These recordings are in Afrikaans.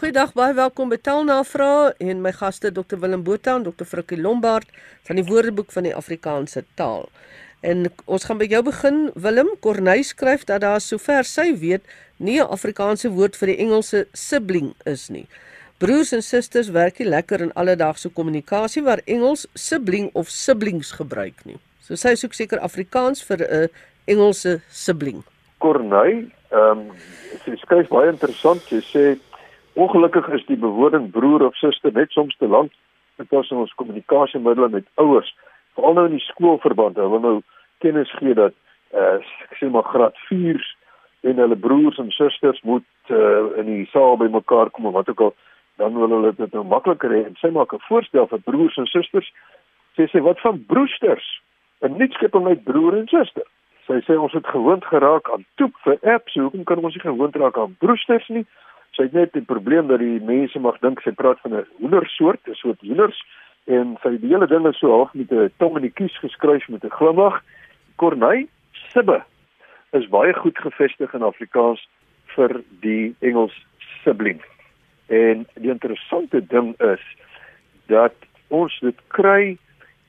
Goeiedag, baie welkom by Taalnavraag en my gaste Dr Willem Botha en Dr Frikkie Lombard van die Woordeboek van die Afrikaanse Taal. En ons gaan by jou begin. Willem Corneille skryf dat daar sover sy weet nie 'n Afrikaanse woord vir die Engelse sibling is nie. Broers en susters werk nie lekker in alledaagse kommunikasie waar Engels sibling of siblings gebruik nie. So sy soek seker Afrikaans vir 'n Engelse sibling. Corneille, ehm um, sy skryf baie interessant. Sy sê Ongelukkig is die bewoording broer of suster net soms te lank in pas in ons kommunikasiemiddels met ouers, veral nou in die skoolverband. Hulle nou kennis gee dat uh ek sê maar graad 4 en hulle broers en susters moet uh in die saal by mekaar kom of wat ook al, dan wil hulle dit nou makliker hê. Sy maak 'n voorstel vir broers en susters. Sy sê wat van broesters? 'n Nuutskepping uit broer en suster. Sy sê ons het gewoond geraak aan toep vir apps. Hoekom kan ons nie gewoond raak aan broesters nie? Sy het net die probleem dat die mense mag dink sy praat van 'n hoendersoort, 'n soort hoenders en sy die hele ding is so half met 'n tong in die kies geskryf met 'n glimlag. Corneille Sibbe is baie goed gevestig in Afrikaans vir die Engels sibling. En die interessante ding is dat ons dit kry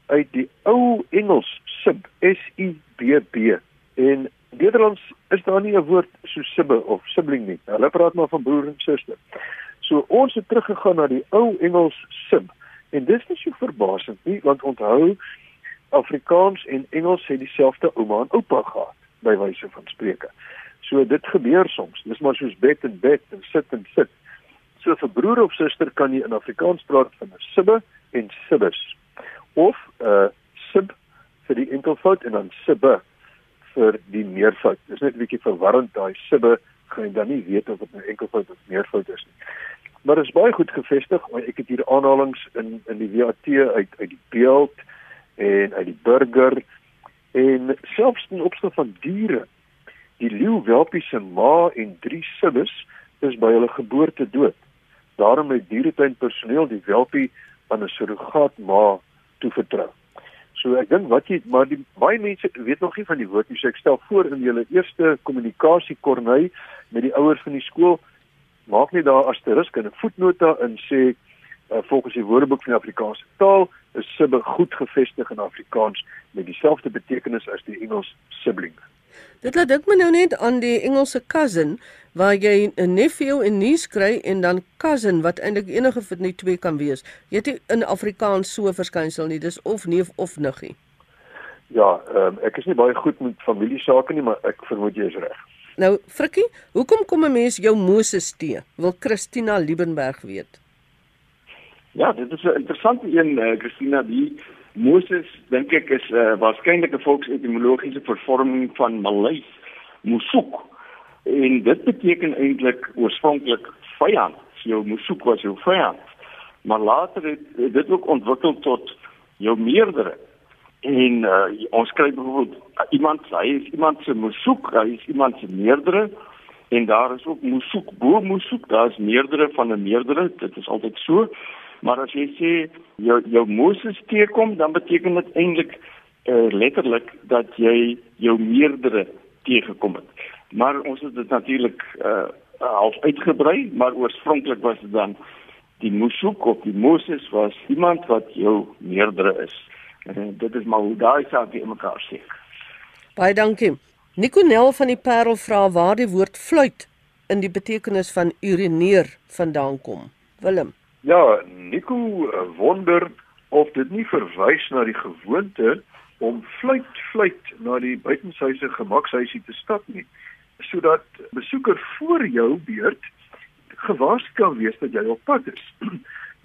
uit die ou Engels sib S I B B en Nederlands is daar nie 'n woord so sibbe of sibling nie. Hulle praat maar van broer en suster. So ons het teruggegaan na die ou Engels sib en dis nie so verbasend nie want onthou Afrikaans en Engels het dieselfde ouma en oupa gehad by wyse van spreke. So dit gebeur soms. Dis maar soos bed en bed en sit en sit. So vir broer of suster kan jy in Afrikaans praat van 'n sibbe en sibbes of 'n uh, sib vir die enkelvoud en dan sibbe vir die meervoud. Dit is net 'n bietjie verwarrend daai sibbe gaan jy dan nie weet of dit nou enkelvoud of meervoud is nie. Maar dit is baie goed gevestig. Ek het hier aanhalinge in in die WAT uit uit die beeld en uit die burger en selfs in opsig van diere. Die leeu welpie se ma en drie sibbes is by hulle geboorte dood. Daarom het dieretuin personeel die welpie aan 'n surrogaat ma toevertrou. So ek dink wat jy maar die baie mense weet nog nie van die woord nie. So ek stel voor in julle eerste kommunikasie kornei met die ouers van die skool maak net daar asterisk en 'n voetnota in sê uh, volgens die Woordeboek van die Afrikaanse taal is sibbe goed gevestig in Afrikaans met dieselfde betekenis as die Engels sibling. Dit laat dink my nou net aan die Engelse cousin waar jy 'n nephew en niece kry en dan cousin wat eintlik enige van die twee kan wees. Jy het in Afrikaans so verskynsel nie, dis of neef of niggie. Ja, um, ek is nie baie goed met familiesake nie, maar ek vermoed jy is reg. Nou, Frikkie, hoekom kom 'n mens jou Moses te? Wil Christina Liebenberg weet. Ja, dit is 'n interessante een, uh, Christina, die Moses dink ek is 'n uh, waarskynlike volksetimologiese vervorming van Malay Musuk. En dit beteken eintlik oorspronklik vyand. Jou Musuk was jou vyand. Maar later het, het dit ook ontwikkel tot jou meerdere. En uh, ons kry byvoorbeeld uh, iemand, hy is iemand se Musuk, hy is iemand se meerdere en daar is ook Musuk, bo Musuk, daar is meerdere van 'n meerdere. Dit is altyd so. Maar as jy sê jou jou Moses teekom, dan beteken dit eintlik uh, letterlik dat jy jou meerdere teëgekom het. Maar ons het dit natuurlik uh half uitgebrei, maar oorspronklik was dit dan die Musuk of die Moses was iemand wat jou meerdere is. En dit is maar hoe daai saak in mekaar sê. Baie dankie. Nikonel van die Parel vra waar die woord fluit in die betekenis van urineer vandaan kom. Willem Ja, Nico eh, wonder of dit nie verwys na die gewoonte om fluit fluit na die buitenshuise gemakshuisie te stap nie, sodat besoeker voor jou beurt gewaarsku kan wees dat jy op pad is.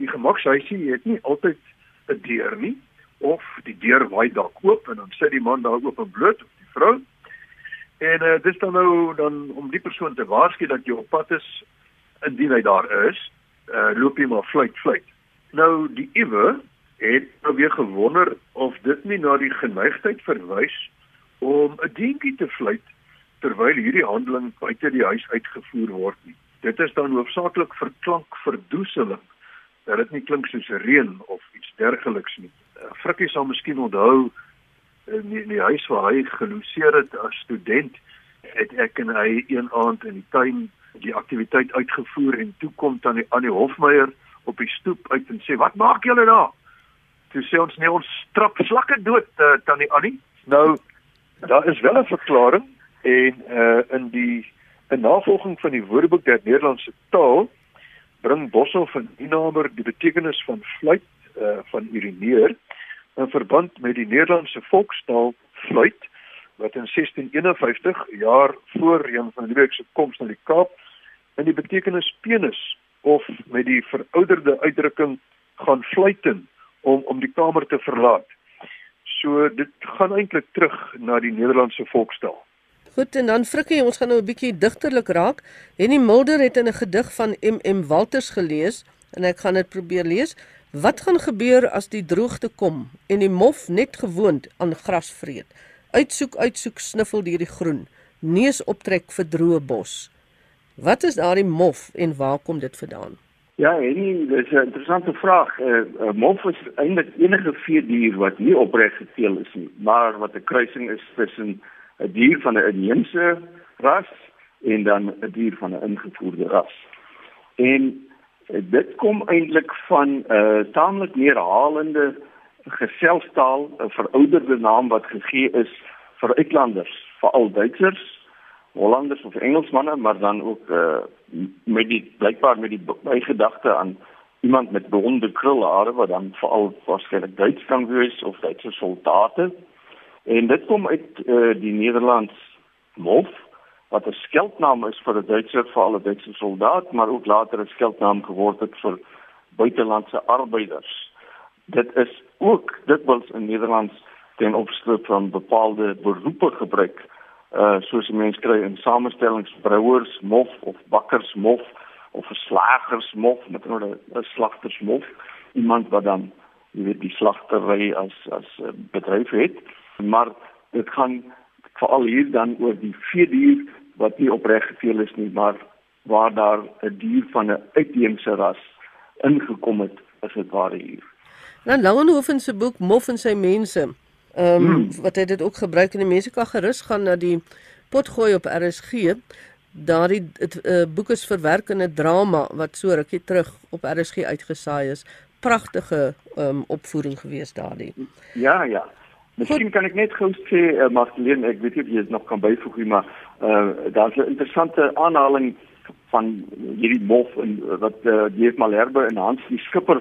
Die gemakshuisie het nie altyd 'n deur nie of die deur waai dalk oop en dan sit die man daar oop en bloot of die vrou. En uh, dis dan nou dan om die persoon te waarsku dat jy op pad is indien hy daar is uh, loop jy maar fluit fluit. Nou die ewe het nou weer gewonder of dit nie na die geneigtheid verwys om 'n dingetjie te fluit terwyl hierdie handeling buite die huis uitgevoer word nie. Dit is dan hoofsaaklik vir klankverdoeseling dat dit nie klink soos reën of iets dergeliks nie. Uh, Frikkie sal miskien onthou in die, in die huis waar hy geloseer het as student het ek en hy een aand in die tuin die aktiwiteit uitgevoer en toe kom dan die Annie Hofmeyer op die stoep uit en sê wat maak julle daar? Toe sê ons nee ons trap slakke dood uh, tannie Annie. Nou daar is wel 'n verklaring en uh, in die 'n navolging van die Woordeboek der Nederlandse taal bring Boshoff en Inamer die betekenis van fluit uh, van urineer in verband met die Nederlandse volkstaal fluit wat in 1651 jaar voor Jan van Riebeeck se koms na die Kaap in die betekenis penis of met die verouderde uitdrukking gaan fluiten om om die kamer te verlaat. So dit gaan eintlik terug na die Nederlandse volkstaal. Goed en dan Frikkie, ons gaan nou 'n bietjie digterlik raak. Henny Mulder het in 'n gedig van MM Walters gelees en ek gaan dit probeer lees. Wat gaan gebeur as die droogte kom en die mof net gewoond aan gras vreet? Uitsoek, uitsoek, sniffel deur die groen, neus optrek vir droë bos. Wat is daardie mof en waar kom dit vandaan? Ja, Henny, dis 'n interessante vraag. 'n uh, Mof is eintlik enige veedier wat nie opreg geteel is nie, maar wat 'n kruising is tussen 'n dier van 'n inheemse ras en dan 'n dier van 'n ingevoerde ras. En eh, dit kom eintlik van 'n uh, taamlik neerhalende geselstaal, 'n verouderde naam wat gegee is vir uitlanders, veral Duitsers, Hollanders of Engelsmanne, maar dan ook uh, met die blykbaar met die bygedagte aan iemand met blonde krulhare wat dan veral waarskynlik Duits kan wees of Duitse soldate. En dit kom uit uh, die Nederlands mof wat 'n skeldnaam is vir 'n Duitse vir alle Duitse soldaat, maar ook later 'n skeldnaam geword het vir buitelandse arbeiders. Dit is ook dikwels in Nederlands ten opsigte van bepaalde beroepe gebruik. Uh soos mense kry in samestellings brouers mof of bakkers mof of slagers mof met 'n slagters mof iemand wat dan jy weet die slagtery as as bedryf het maar dit gaan veral hier dan oor die veedier wat nie opreg geveel is nie maar waar daar 'n dier van 'n uitheemse ras ingekom het as dit ware hier. Dan Langehoven se boek Mof en sy mense. Ehm um, hmm. wat hy dit ook gebruik en die mense kan gerus gaan na die potgooi op RSG. Daardie uh, boek is verwerk in 'n drama wat so rukkie terug op RSG uitgesaai is. Pragtige ehm um, opvoering gewees daardie. Ja, ja. Miskien kan ek net gou sê uh, Marceline, ek weet nie of jy dit nog kan byvoeg nie, maar uh, daar's 'n interessante aanhaling van hierdie mof en wat uh, eh, Jeff Malherbe en Hans die skipper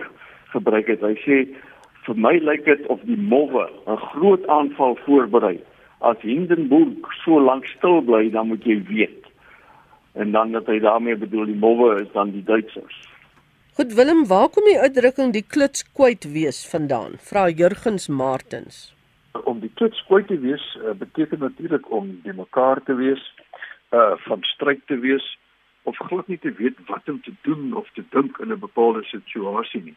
gebruik het. Hy sê vir my lyk dit of die mowwe 'n groot aanval voorberei. As Hindenburg so lank stil bly, dan moet jy weet. En dan dat hy daarmee bedoel die mowwe is dan die Duitsers. Goed Willem, waar kom die uitdrukking die kluts kwyt wees vandaan? Vra Jurgens Martens om die klits kwyt te wees uh, beteken natuurlik om die mekaar te wees uh van stryd te wees of glad nie te weet wat om te doen of te dink in 'n bepaalde situasie nie.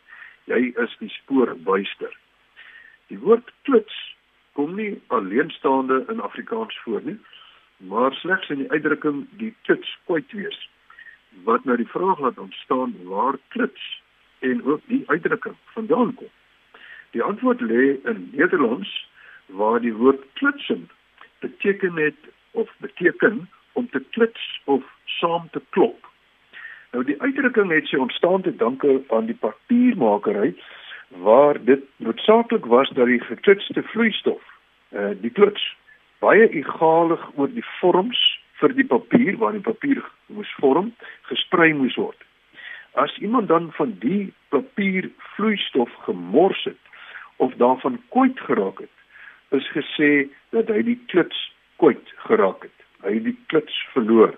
Jy is die spoor buister. Die woord klits kom nie alleenstaande in Afrikaans voor nie, maar slegs in die uitdrukking die klits kwyt wees wat nou die vraag laat ontstaan waar klits en ook die uitdrukking vandaan kom. Die antwoord lê in Nederlands waar die woord klitsen beteken het of beteken om te klits of saam te klop. Nou die uitdrukking het sy ontstaan te danke aan die papiermakery waar dit noodsaaklik was dat die geklitste vloeistof, uh, die klits, baie egalig oor die vorms vir die papier waar die papier moes vorm, gesprei moes word. As iemand dan van die papier vloeistof gemors het of daarvan kwyt geraak het, is gesê dat hy die klits kwyt geraak het. Hy het die klits verloor.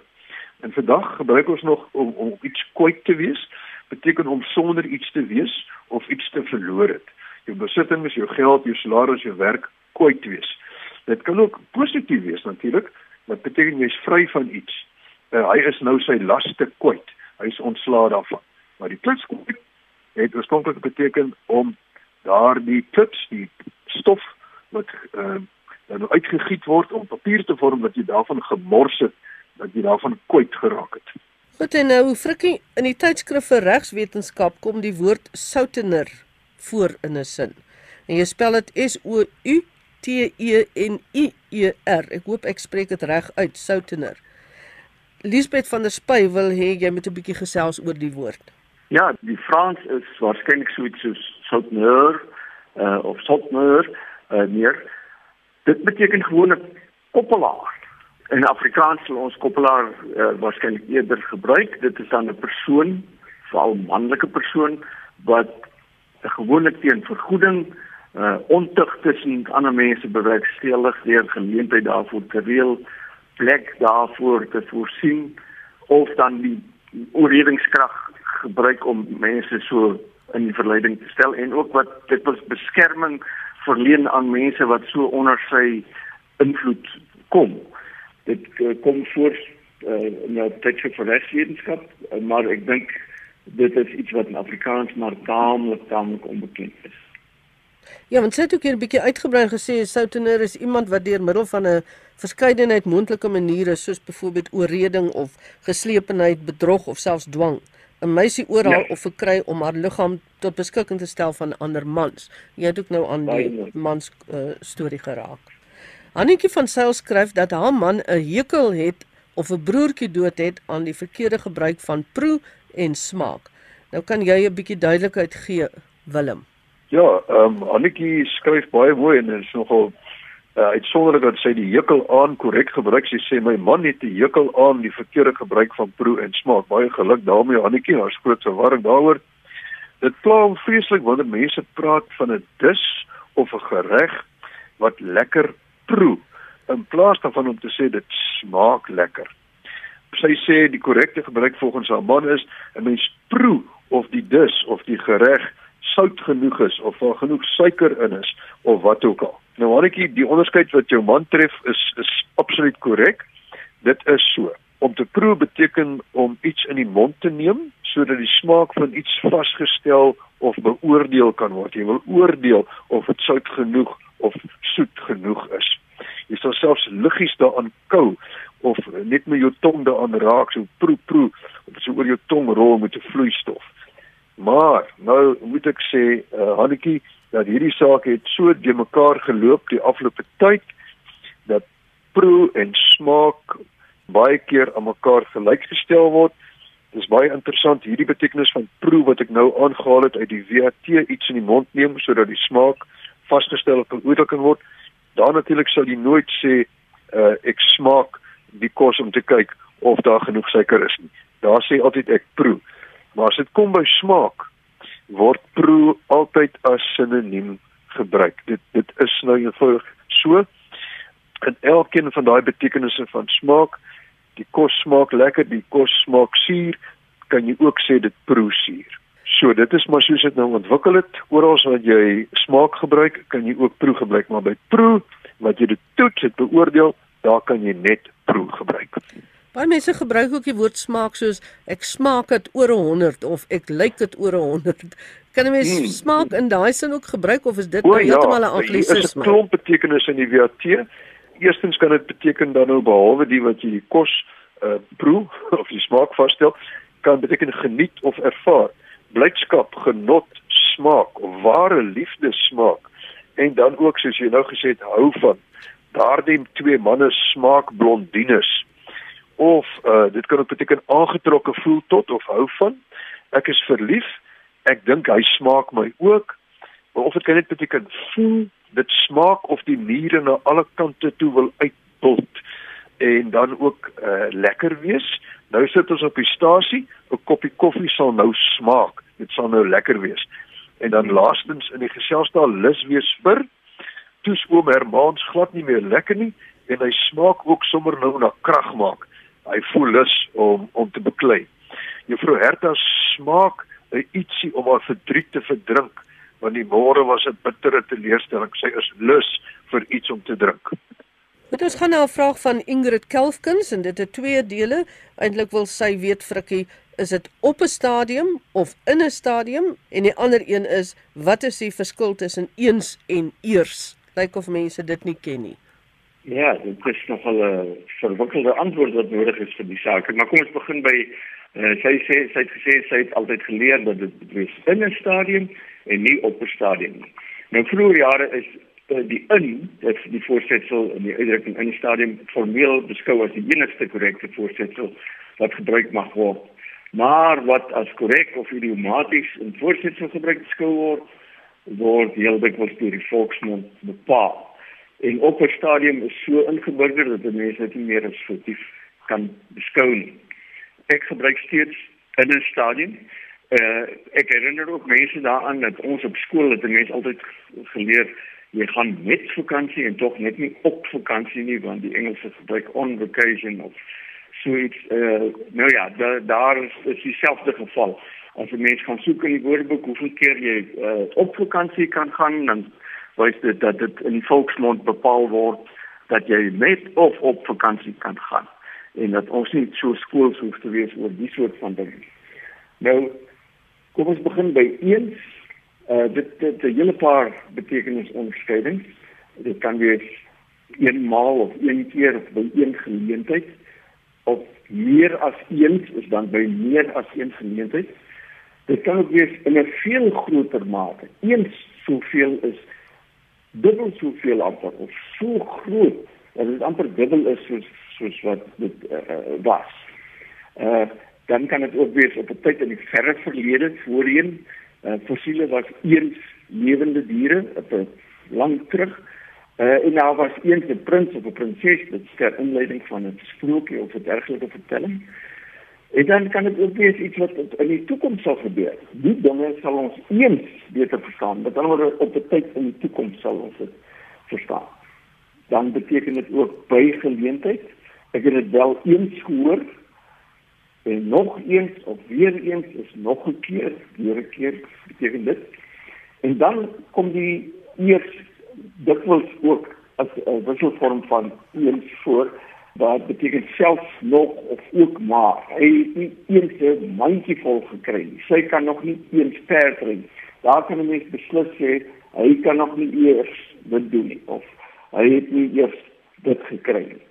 En vandag gebruik ons nog om om iets kwyt te wees, beteken om sonder iets te wees of iets te verloor het. Jou besittings, jou geld, jou salaris, jou werk kwyt wees. Dit kan ook positief wees natuurlik, wat beteken jy's vry van iets. Uh, hy is nou sy laste kwyt. Hy's ontslae daarvan. Maar die klits kwyt het oorspronklik beteken om daardie klits, die stof wat uh, dan uitgegiet word om papier te vorm wat jy daarvan gemors het dat jy daarvan kwyt geraak het. Goed en nou frikkie in die tydskrif vir regswetenskap kom die woord soutener voor in 'n sin. En jy spel dit S O U T E N I E R. Ek hoop ek spreek dit reg uit, soutener. Liesbeth van der Spy wil hê jy moet 'n bietjie gesels oor die woord. Ja, die Frans is waarskynlik so iets soos souteneur uh, of souteneur uh, meer. Dit beteken gewoon 'n koppelaar. In Afrikaans sal ons koppelaar uh, waarskynlik eerder gebruik. Dit is dan 'n persoon, veral manlike persoon wat gewoonlik teen vergoeding uh ontug tussen ander mense bewerkstellig deur geleentheid daarvoor te reël plek daarvoor te voorsien of dan die oorredingskrag gebruik om mense so in die verleiding te stel en ook wat dit was beskerming verleen aan mense wat so onder sy invloed kom. Dit uh, kom voor uh, in teks vir rechtswetenskap, uh, maar ek dink dit is iets wat in Afrikaans maar taamlik taamlik onbekend is. Ja, want sy het ook hier 'n bietjie uitgebrei gesê soutener is iemand wat deur middel van 'n verskeidenheid moontlike maniere soos byvoorbeeld oorreding of geslepenheid, bedrog of selfs dwang 'n meisie oorhaal ja. of verkry om haar liggaam tot beskikking te stel van ander mans. Jy het ook nou aan die mans uh, storie geraak. Annetjie van Sail skryf dat haar man 'n hekel het of 'n broertjie dood het aan die verkeerde gebruik van proe en smaak. Nou kan jy 'n bietjie duidelikheid gee, Willem. Ja, ehm um, Annetjie skryf baie mooi en is nogal uh, uitsonderlik dat sy die hekel aan korrek gebruik. Sy sê my man het die hekel aan die verkeerde gebruik van proe en smaak. Baie geluk daarmee Annetjie, haar groot verwarring daaroor. Dit hom vreeslik wanneer mense praat van 'n dis of 'n gereg wat lekker proe in plaas daarvan om te sê dit smaak lekker sy sê die korrekte gebruik volgens haar man is 'n mens proe of die dis of die gereg sout genoeg is of daar genoeg suiker in is of wat ook al. Nou Hannetjie, die onderskeid wat jou man tref is is absoluut korrek. Dit is so. Om te proe beteken om iets in die mond te neem sodat die smaak van iets vasgestel of beoordeel kan word. Jy wil oordeel of dit sout genoeg of soet genoeg is. Jy sal selfs liggies daaraan kou of net met jou tong daaraan raak so proe proe of so oor jou tong rol met 'n vloeistof. Maar nou moet ek sê, uh, Hannetjie, dat hierdie saak het so de mekaar geloop die afgelope tyd dat proe en smaak baie keer aan mekaar gelykgestel word. Dis baie interessant hierdie betekenis van proe wat ek nou aangehaal het uit die WAT iets in die mond neem sodat die smaak vasgestel kan kan word. Daar natuurlik sal jy nooit sê uh, ek smaak die kos om te kyk of daar genoeg suiker is nie. Daar sê altyd ek proe. Maar as dit kom by smaak, word proe altyd as sinoniem gebruik. Dit dit is nou eenvoudig so in elkeen van daai betekenisse van smaak, die kos smaak lekker, die kos smaak suur, kan jy ook sê dit proe suur. So dit is maar soos dit nou ontwikkel het. Oral wat jy smaak gebruik, kan jy ook proe gebruik, maar by proe wat jy dit toets, dit beoordeel, daar kan jy net proe gebruik. Baie mense gebruik ook die woord smaak soos ek smaak dit oor 100 of ek lyk dit oor 100. Kan 'n mens hmm. smaak in daai sin ook gebruik of is dit nou heeltemal 'n anglisisme? Dit is 'n klomp betekenisse in die WAT. Eerstens kan dit beteken dan nou behalwe die wat jy die kos uh proe of die smaak vasstel, kan beteken geniet of ervaar. Blydskap, genot, smaak, ware liefde smaak en dan ook soos jy nou gesê het hou van daardie twee manne smaak blondines of uh, dit kan ook beteken aangetrokke voel tot of hou van ek is verlief ek dink hy smaak my ook. Of dit kan net beteken voel dit smaak of die niere na alle kante toe wil uitpult en dan ook uh, lekker wees. Nou sit ons op die stasie 'n koppie koffie sal nou smaak. Dit sal nou lekker wees. En dan laastens in die geselskap lus wees vir. Toes oom Hermans glad nie meer lekker nie en hy smaak ook sommer nou na krag maak. Hy voel lus om om te beklei. Juffrou Herta smaak 'n ietsie om haar verdriet te verdrink want die môre was 'n bittere teleurstelling. Sy is lus vir iets om te drink. Dit ons gaan nou 'n vraag van Ingrid Kelfkins en dit het twee dele. Eintlik wil sy weet Frikkie, is dit op 'n stadium of in 'n stadium en die ander een is wat is die verskil tussen eens en eers? lyk of mense dit nie ken nie. Ja, dit is nogal 'n verwikkelde antwoord wat nodig is vir die saak. Maar kom ons begin by uh, sy sê sy het gesê sy het altyd geleer dat dit betref in 'n stadium en nie op 'n stadium nie. Nou vroeër jare is uh, die in dit die voorsetsel in die uitdrukking in die stadium formeel beskou as die enigste korrekte voorsetsel wat gebruik mag word. Maar wat as korrek of idiomaties in voorsetsel gebruik beskou word, word heeldik was deur die volksmond bepaal. En op 'n stadium is so ingeburger dat mense dit nie meer as foutief kan beskou nie. Ek gebruik steeds in 'n stadium uh ek herinner ook mense daaraan dat ons op skool het mense altyd geleer jy gaan met vakansie en tog net nie op vakansie nie want die Engelse gebruik on vacation of so iets uh nou ja da, daar is, is dieselfde geval as 'n mens gaan soek in die woordeboek hoeveel keer jy uh, op vakansie kan gaan dan wys dit dat dit in die volksmond bepaal word dat jy met of op vakansie kan gaan en dat ons nie so skools hoef te wees oor die soort van ding. Nou kom ons begin by eens uh dit dit 'n hele paar betekenisonderskeidings. Dit kan wees eenmaal of een keer of by een geleentheid of meer as eens is dan by meer as een geleentheid. Dit kan ook wees in 'n veel groter mate. Eens soveel is dubbel soveel amper of so groot dat dit amper dubbel is soos soos wat dit uh, was. Uh dan kan dit ook wees op 'n tyd in die verre verlede voorheen uh, fossiele was eens lewende diere op 'n lang terug. Uh, en daar was eens 'n prins of 'n prinses dit ter inleiding van 'n sprokie of 'n dergelike vertelling. En dan kan dit ook wees iets wat in die toekoms sal gebeur. Die dinge sal ons eens beter verstaan. Met ander woorde op 'n tyd in die toekoms sal ons dit verstaan. Dan beteken dit ook by geleentheid. Ek het dit wel eens gehoor en nog eens of weer eens is nog 'n keer, weer 'n keer beteken dit. En dan kom die eers dikwels ook as 'n wisselvorm van eens voor wat beteken selfs nog of ook maar. Hy het nie eens 'n mandjie vol gekry nie. Sy kan nog nie eens perd ry. Daar kan 'n mens beslis sê hy kan nog nie eers dit doen nie of hy het nie eers dit gekry nie.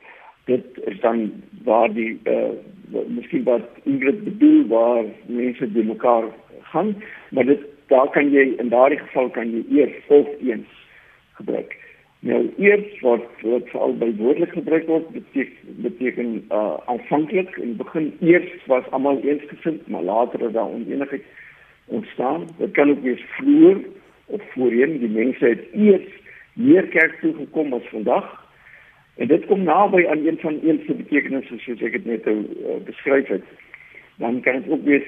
Dit is dan waar die uh miskien wat Ingrid bedoel waar mense by mekaar gaan, maar dit daar kan jy in daardie geval kan jy eers of eens gebruik. Nou eers wat wat veral by woordelik gebruik word beteken beteken uh aanvanklik in begin eers was almal eensgesind, maar later het daar onenigheid ontstaan. Dit kan ook wees vroeër of voorheen die mense het eers meer kerk toe gekom as vandag. En dit kom naby aan een van een se betekenisse soos ek dit net uh, beskryf het. Dan kan dit ook wees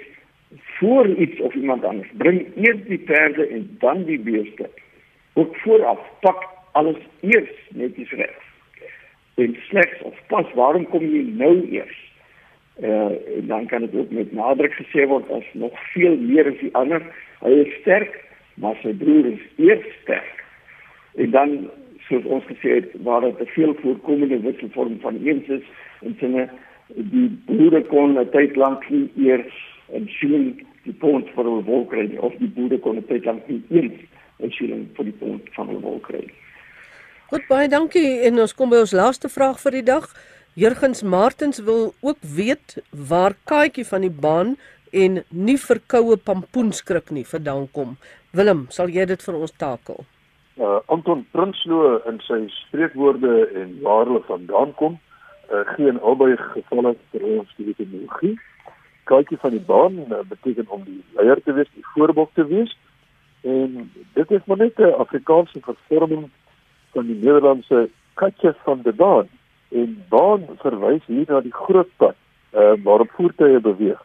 voor iets of iemand anders. Bring eers die perde en dan die beeste. Ook vooraf pak alles eers netjies reg. En slegs of pas waarom kom jy nou eers? Uh dan kan dit ook met nadruk gesê word as nog veel meer as die ander. Hy is sterk, maar sy broer is eers sterk. En dan soos ons gesê het, waar dit 'n veel voorkomende wisselvorm van eens is en sinne die broer kon 'n tyd lank nie eers 'n shilling die pond vir 'n wol kry nie of die boere kon 'n tyd lank nie eens 'n shilling vir die pond van 'n wol kry nie. Goed baie dankie en ons kom by ons laaste vraag vir die dag. Jurgens Martens wil ook weet waar Kaatjie van die baan en nie verkoue pampoenskrik nie vandaan kom. Willem, sal jy dit vir ons takel? Uh Anton Prinsloo in sy spreekwoorde en waar hulle vandaan kom, uh, geen albei gevalle vir ons die etimologie. Kaatjie van die baan uh, beteken om die leier te wees, die voorbok te wees. En dit is maar net 'n Afrikaanse vervorming van die Nederlandse katjie van die baan en baan verwys hier na die groot pad uh, waarop voertuie beweeg.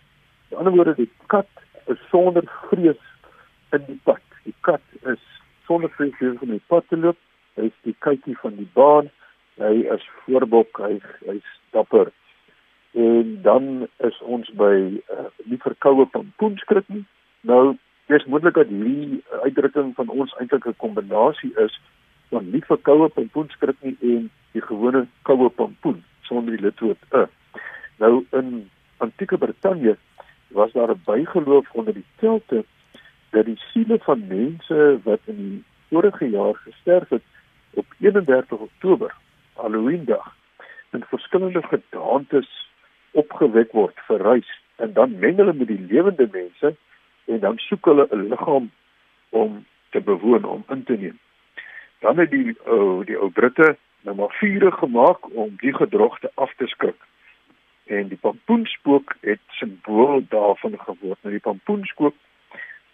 In ander woorde die kat is sonder vrees in die pad. Die kat is sonder vrees om die pad te loop. Hy is die katjie van die baan. Hy is voorbok, hy hy's dapper. En dan is ons by uh, die verkoue pompoenskrik nie. Nou, dis moontlik dat hierdie uitdrukking van ons eintlik 'n kombinasie is van nie verkoue pompoenskrik nie en die gewone koue pompoen sonder die lidwoord e. Nou in antieke Brittanje was daar 'n bygeloof onder die Kelte dat die siele van mense wat in die vorige jaar gesterf het op 31 Oktober, Halloween dag, in verskillende gedaantes opgewek word vir reis en dan meng hulle met die lewende mense en dan soek hulle 'n liggaam om te bewoon om in te neem. Dan het die ou die ou Britte nou maar vure gemaak om die gedrogte af te skrik. En die pampoenspook het simbool daarvan geword. Nou die pampoenspook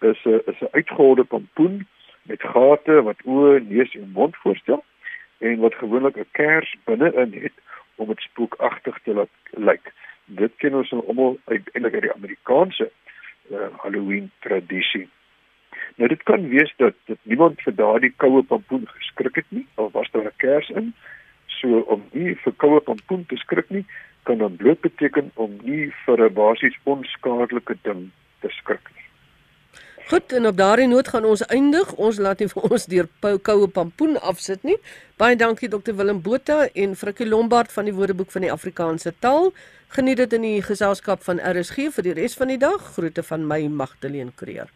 is 'n is 'n uitgeholde pampoen met gate wat oë, neus en mond voorstel en wat gewoonlik 'n kers binne-in het om dit spookagtig te laat lyk. Dit ken ons nou almal eintlik uit die Amerikaanse uh, Halloween tradisie. Nou dit kan wees dat dat niemand vir daardie koue pampoen geskrik het nie of was daar 'n kers in. So om nie vir koue pampoen te skrik nie, kan dan bloot beteken om nie vir 'n basies onskadelike ding te skrik nie. Goed, en op daardie noot gaan ons eindig. Ons laat nie vir ons deur koue pampoen afsit nie. Baie dankie Dr Willem Botha en Frikkie Lombard van die Woordeboek van die Afrikaanse taal. Geniet dit in die geselskap van RSG vir die res van die dag. Groete van my Magdalene Creer.